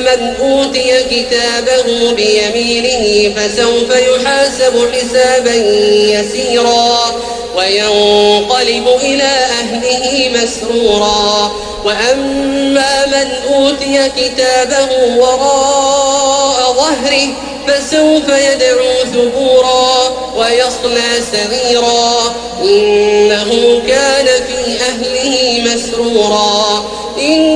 من أوتي كتابه بيمينه فسوف يحاسب حسابا يسيرا وينقلب إلى أهله مسرورا وأما من أوتي كتابه وراء ظهره فسوف يدعو ثبورا ويصلى سعيرا إنه كان في أهله مسرورا إنه